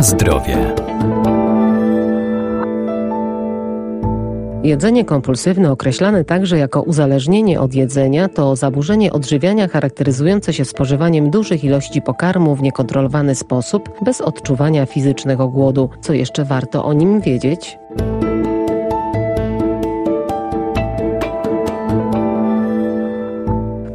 Na zdrowie. Jedzenie kompulsywne, określane także jako uzależnienie od jedzenia, to zaburzenie odżywiania charakteryzujące się spożywaniem dużych ilości pokarmu w niekontrolowany sposób, bez odczuwania fizycznego głodu. Co jeszcze warto o nim wiedzieć?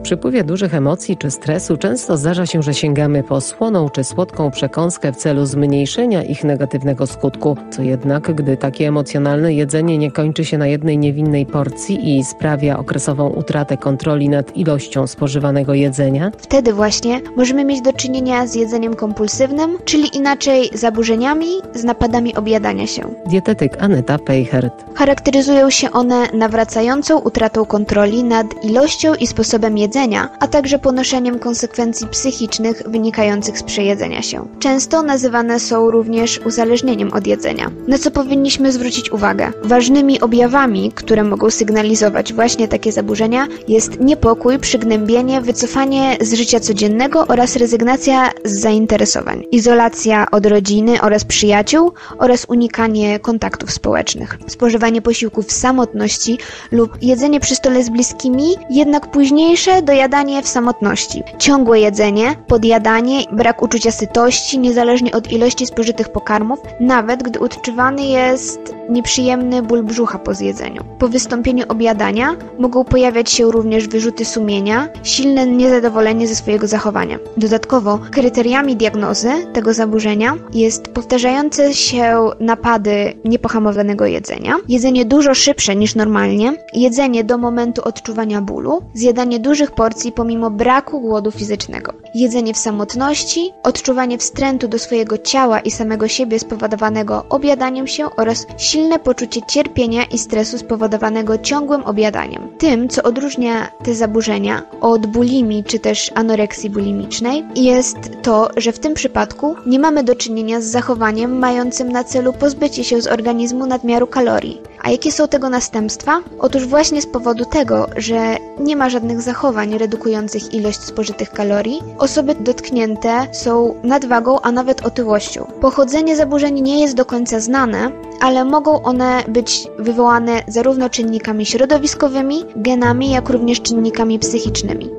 Przypływie dużych emocji czy stresu często zdarza się, że sięgamy po słoną czy słodką przekąskę w celu zmniejszenia ich negatywnego skutku. Co jednak, gdy takie emocjonalne jedzenie nie kończy się na jednej niewinnej porcji i sprawia okresową utratę kontroli nad ilością spożywanego jedzenia, wtedy właśnie możemy mieć do czynienia z jedzeniem kompulsywnym, czyli inaczej zaburzeniami z napadami objadania się. Dietetyk Aneta Peichert. Charakteryzują się one nawracającą utratą kontroli nad ilością i sposobem jedzenia a także ponoszeniem konsekwencji psychicznych wynikających z przejedzenia się. Często nazywane są również uzależnieniem od jedzenia. Na co powinniśmy zwrócić uwagę? Ważnymi objawami, które mogą sygnalizować właśnie takie zaburzenia jest niepokój, przygnębienie, wycofanie z życia codziennego oraz rezygnacja z zainteresowań, izolacja od rodziny oraz przyjaciół oraz unikanie kontaktów społecznych, spożywanie posiłków w samotności lub jedzenie przy stole z bliskimi, jednak późniejsze dojadanie w samotności, ciągłe jedzenie, podjadanie, brak uczucia sytości, niezależnie od ilości spożytych pokarmów, nawet gdy odczuwany jest nieprzyjemny ból brzucha po zjedzeniu. Po wystąpieniu objadania mogą pojawiać się również wyrzuty sumienia, silne niezadowolenie ze swojego zachowania. Dodatkowo kryteriami diagnozy tego zaburzenia jest powtarzające się napady niepohamowanego jedzenia, jedzenie dużo szybsze niż normalnie, jedzenie do momentu odczuwania bólu, zjadanie dużych porcji pomimo braku głodu fizycznego, jedzenie w samotności, odczuwanie wstrętu do swojego ciała i samego siebie spowodowanego objadaniem się oraz silne poczucie cierpienia i stresu spowodowanego ciągłym objadaniem. Tym, co odróżnia te zaburzenia od bulimii czy też anoreksji bulimicznej, jest to, że w tym przypadku nie mamy do czynienia z zachowaniem mającym na celu pozbycie się z organizmu nadmiaru kalorii. A jakie są tego następstwa? Otóż właśnie z powodu tego, że nie ma żadnych zachowań redukujących ilość spożytych kalorii, osoby dotknięte są nadwagą, a nawet otyłością. Pochodzenie zaburzeń nie jest do końca znane, ale mogą one być wywołane zarówno czynnikami środowiskowymi, genami, jak również czynnikami psychicznymi.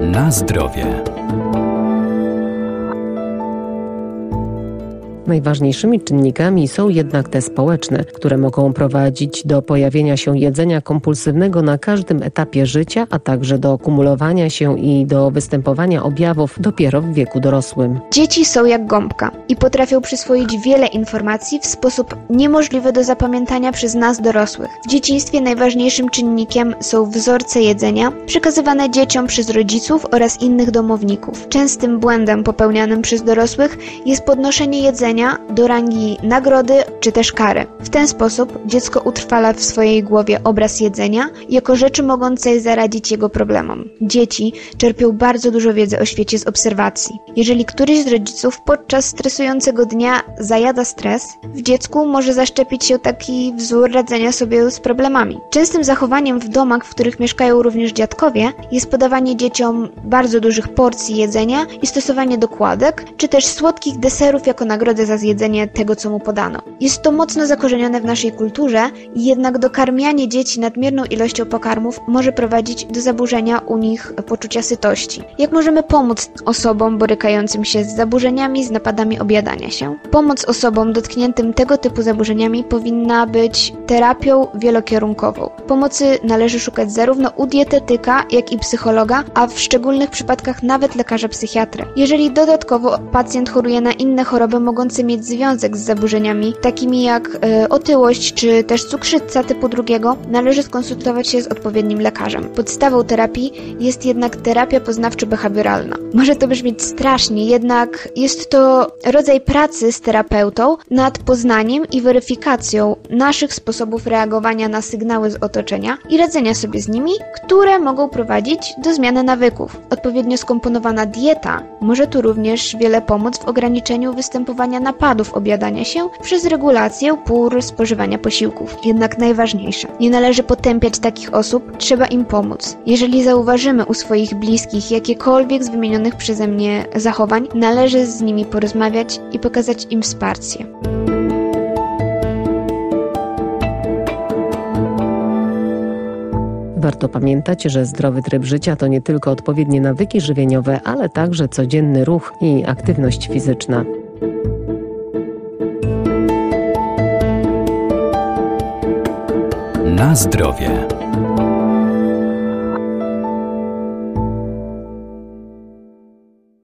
Na zdrowie. Najważniejszymi czynnikami są jednak te społeczne, które mogą prowadzić do pojawienia się jedzenia kompulsywnego na każdym etapie życia, a także do kumulowania się i do występowania objawów dopiero w wieku dorosłym. Dzieci są jak gąbka i potrafią przyswoić wiele informacji w sposób niemożliwy do zapamiętania przez nas dorosłych. W dzieciństwie najważniejszym czynnikiem są wzorce jedzenia przekazywane dzieciom przez rodziców oraz innych domowników. Częstym błędem popełnianym przez dorosłych jest podnoszenie jedzenia do rangi nagrody czy też kary. W ten sposób dziecko utrwala w swojej głowie obraz jedzenia jako rzeczy mogącej zaradzić jego problemom. Dzieci czerpią bardzo dużo wiedzy o świecie z obserwacji. Jeżeli któryś z rodziców podczas stresującego dnia zajada stres, w dziecku może zaszczepić się taki wzór radzenia sobie z problemami. Częstym zachowaniem w domach, w których mieszkają również dziadkowie, jest podawanie dzieciom bardzo dużych porcji jedzenia i stosowanie dokładek, czy też słodkich deserów jako nagrodę za zjedzenie tego, co mu podano. Jest to mocno zakorzenione w naszej kulturze, jednak dokarmianie dzieci nadmierną ilością pokarmów może prowadzić do zaburzenia u nich poczucia sytości. Jak możemy pomóc osobom borykającym się z zaburzeniami, z napadami objadania się? Pomoc osobom dotkniętym tego typu zaburzeniami powinna być terapią wielokierunkową. Pomocy należy szukać zarówno u dietetyka, jak i psychologa, a w szczególnych przypadkach nawet lekarza psychiatry. Jeżeli dodatkowo pacjent choruje na inne choroby mogące mogące mieć związek z zaburzeniami takimi jak e, otyłość czy też cukrzyca typu drugiego, należy skonsultować się z odpowiednim lekarzem. Podstawą terapii jest jednak terapia poznawczo-behawioralna. Może to brzmieć strasznie, jednak jest to rodzaj pracy z terapeutą nad poznaniem i weryfikacją naszych sposobów reagowania na sygnały z otoczenia i radzenia sobie z nimi, które mogą prowadzić do zmiany nawyków. Odpowiednio skomponowana dieta może tu również wiele pomóc w ograniczeniu występowania napadów objadania się przez regulację pór spożywania posiłków. Jednak najważniejsze, nie należy potępiać takich osób, trzeba im pomóc. Jeżeli zauważymy u swoich bliskich jakiekolwiek z wymienionych przeze mnie zachowań, należy z nimi porozmawiać i pokazać im wsparcie. Warto pamiętać, że zdrowy tryb życia to nie tylko odpowiednie nawyki żywieniowe, ale także codzienny ruch i aktywność fizyczna. Na zdrowie.